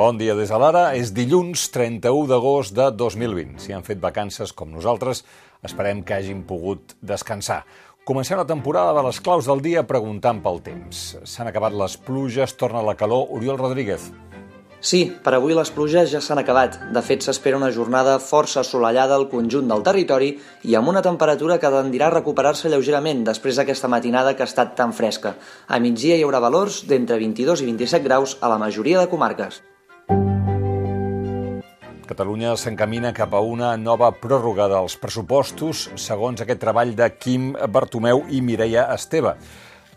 Bon dia des de l'ara. És dilluns 31 d'agost de 2020. Si han fet vacances com nosaltres, esperem que hagin pogut descansar. Comencem la temporada de les claus del dia preguntant pel temps. S'han acabat les pluges, torna la calor. Oriol Rodríguez. Sí, per avui les pluges ja s'han acabat. De fet, s'espera una jornada força assolellada al conjunt del territori i amb una temperatura que tendirà a recuperar-se lleugerament després d'aquesta matinada que ha estat tan fresca. A migdia hi haurà valors d'entre 22 i 27 graus a la majoria de comarques. Catalunya s'encamina cap a una nova pròrroga dels pressupostos, segons aquest treball de Quim Bartomeu i Mireia Esteve.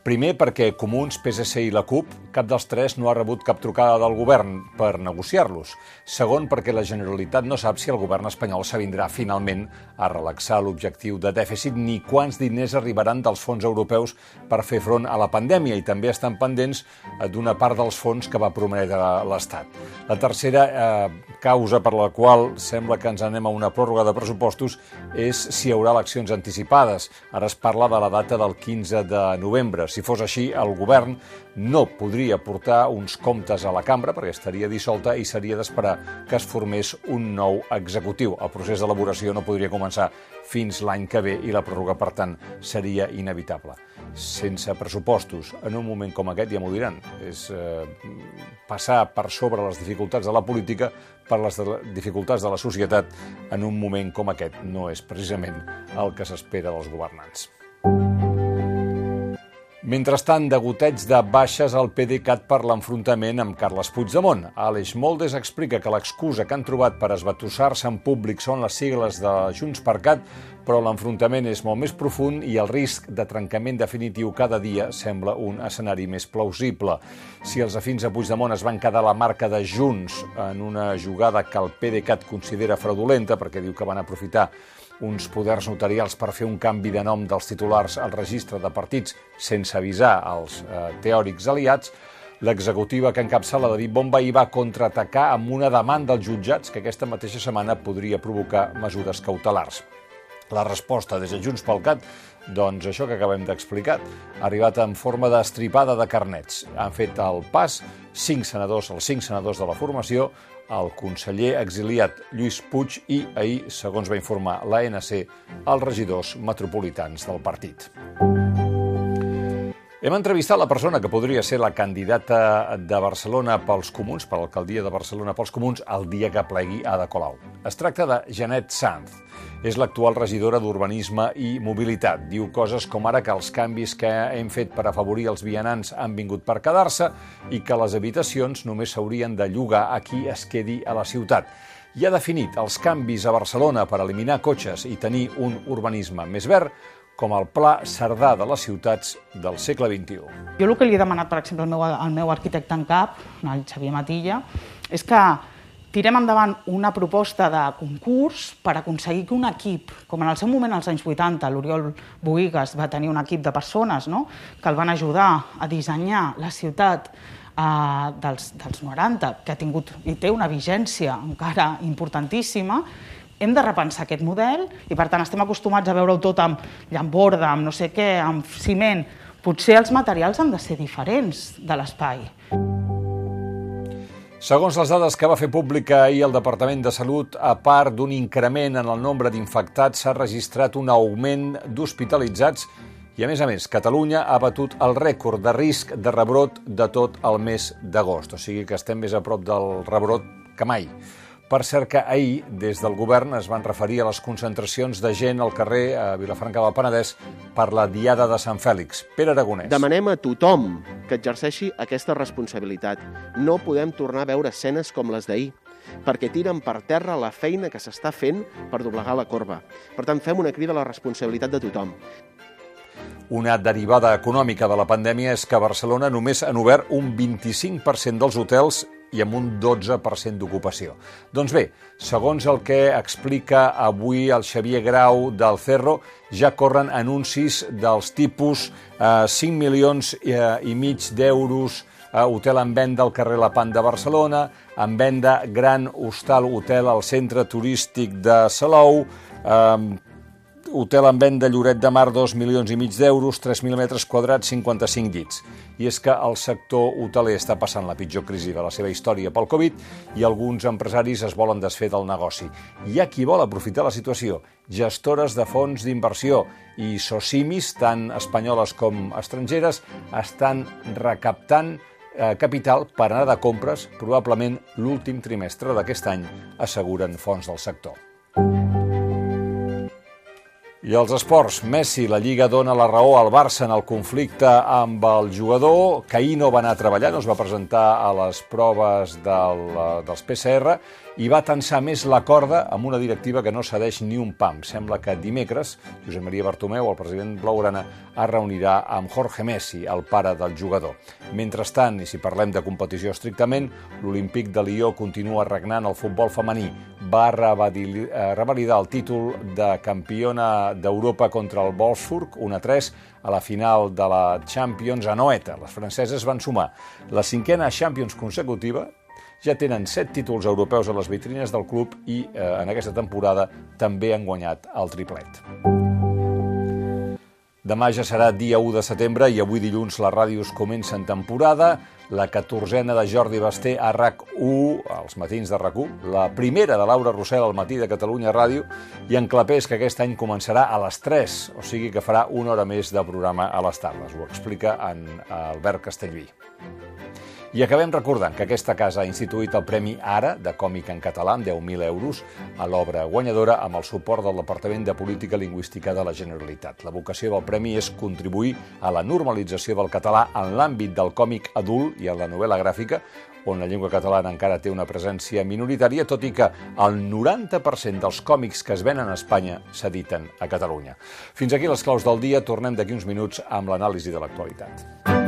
Primer perquè Comuns, PSC i la CUP, cap dels tres no ha rebut cap trucada del govern per negociar-los. Segon perquè la Generalitat no sap si el govern espanyol s'avindrà finalment a relaxar l'objectiu de dèficit ni quants diners arribaran dels fons europeus per fer front a la pandèmia i també estan pendents eh, d'una part dels fons que va prometre l'Estat. La tercera eh, causa per la qual sembla que ens anem a una pròrroga de pressupostos és si hi haurà eleccions anticipades. Ara es parla de la data del 15 de novembre. Si fos així, el govern no podria portar uns comptes a la cambra perquè estaria dissolta i seria d'esperar que es formés un nou executiu. El procés d'elaboració no podria començar fins l'any que ve i la pròrroga, per tant, seria inevitable. Sense pressupostos, en un moment com aquest, ja m'ho diran, és eh, passar per sobre les dificultats de la política per les dificultats de la societat en un moment com aquest. No és precisament el que s'espera dels governants. Mentrestant, degoteig de baixes al PDeCAT per l'enfrontament amb Carles Puigdemont. Aleix Moldes explica que l'excusa que han trobat per esbatussar-se en públic són les sigles de Junts per Cat, però l'enfrontament és molt més profund i el risc de trencament definitiu cada dia sembla un escenari més plausible. Si els afins a Puigdemont es van quedar la marca de Junts en una jugada que el PDeCAT considera fraudulenta, perquè diu que van aprofitar uns poders notarials per fer un canvi de nom dels titulars al registre de partits sense avisar als eh, teòrics aliats, l'executiva que encapçala David Bomba hi va contraatacar amb una demanda als jutjats que aquesta mateixa setmana podria provocar mesures cautelars. La resposta des de Junts pel Cat, doncs això que acabem d'explicar, ha arribat en forma d'estripada de carnets. Han fet el pas cinc senadors, els cinc senadors de la formació, el conseller exiliat Lluís Puig i ahir, segons va informar l'ANC, els regidors metropolitans del partit. Hem entrevistat la persona que podria ser la candidata de Barcelona pels Comuns, per l'alcaldia de Barcelona pels Comuns, el dia que plegui Ada Colau. Es tracta de Janet Sanz. És l'actual regidora d'Urbanisme i Mobilitat. Diu coses com ara que els canvis que hem fet per afavorir els vianants han vingut per quedar-se i que les habitacions només s'haurien de llogar a qui es quedi a la ciutat. I ha definit els canvis a Barcelona per eliminar cotxes i tenir un urbanisme més verd com el Pla Cerdà de les ciutats del segle XXI. Jo el que li he demanat, per exemple, al meu, al meu arquitecte en cap, el Xavier Matilla, és que tirem endavant una proposta de concurs per aconseguir que un equip, com en el seu moment als anys 80, l'Oriol Boigues va tenir un equip de persones no? que el van ajudar a dissenyar la ciutat eh, dels, dels 90, que ha tingut i té una vigència encara importantíssima, hem de repensar aquest model i per tant estem acostumats a veure-ho tot amb llamborda, amb no sé què, amb ciment. Potser els materials han de ser diferents de l'espai. Segons les dades que va fer pública ahir el Departament de Salut, a part d'un increment en el nombre d'infectats, s'ha registrat un augment d'hospitalitzats i, a més a més, Catalunya ha batut el rècord de risc de rebrot de tot el mes d'agost. O sigui que estem més a prop del rebrot que mai. Per cert que ahir, des del govern, es van referir a les concentracions de gent al carrer a Vilafranca del Penedès per la Diada de Sant Fèlix. Pere Aragonès. Demanem a tothom que exerceixi aquesta responsabilitat. No podem tornar a veure escenes com les d'ahir perquè tiren per terra la feina que s'està fent per doblegar la corba. Per tant, fem una crida a la responsabilitat de tothom. Una derivada econòmica de la pandèmia és que a Barcelona només han obert un 25% dels hotels i amb un 12% d'ocupació. Doncs bé, segons el que explica avui el Xavier Grau del Cerro, ja corren anuncis dels tipus eh, 5 milions eh, i mig d'euros eh, hotel en venda al carrer La Pan de Barcelona, en venda gran hostal hotel al centre turístic de Salou, eh, hotel en venda Lloret de Mar, 2 milions i mig d'euros, 3.000 metres quadrats, 55 llits. I és que el sector hoteler està passant la pitjor crisi de la seva història pel Covid i alguns empresaris es volen desfer del negoci. Hi ha qui vol aprofitar la situació, gestores de fons d'inversió i socimis, tant espanyoles com estrangeres, estan recaptant eh, capital per anar de compres probablement l'últim trimestre d'aquest any, asseguren fons del sector. I els esports, Messi, la Lliga dona la raó al Barça en el conflicte amb el jugador. Caí no va anar a treballar, no es va presentar a les proves del, dels PCR i va tensar més la corda amb una directiva que no cedeix ni un pam. Sembla que dimecres Josep Maria Bartomeu, el president blaugrana, es reunirà amb Jorge Messi, el pare del jugador. Mentrestant, i si parlem de competició estrictament, l'Olímpic de Lió continua regnant el futbol femení. Va eh, revalidar el títol de campiona d'Europa contra el Wolfsburg, 1-3, a la final de la Champions a Noeta. Les franceses van sumar la cinquena Champions consecutiva ja tenen set títols europeus a les vitrines del club i eh, en aquesta temporada també han guanyat el triplet. Demà ja serà dia 1 de setembre i avui dilluns les ràdios comencen temporada. La catorzena de Jordi Basté a RAC1, als matins de RAC1, la primera de Laura Rossell al matí de Catalunya Ràdio i en Clapés, que aquest any començarà a les 3, o sigui que farà una hora més de programa a les tardes. Ho explica en Albert Castellví. I acabem recordant que aquesta casa ha instituït el Premi Ara de còmic en català amb 10.000 euros a l'obra guanyadora amb el suport del Departament de Política Lingüística de la Generalitat. La vocació del premi és contribuir a la normalització del català en l'àmbit del còmic adult i en la novel·la gràfica, on la llengua catalana encara té una presència minoritària, tot i que el 90% dels còmics que es venen a Espanya s'editen a Catalunya. Fins aquí les claus del dia. Tornem d'aquí uns minuts amb l'anàlisi de l'actualitat.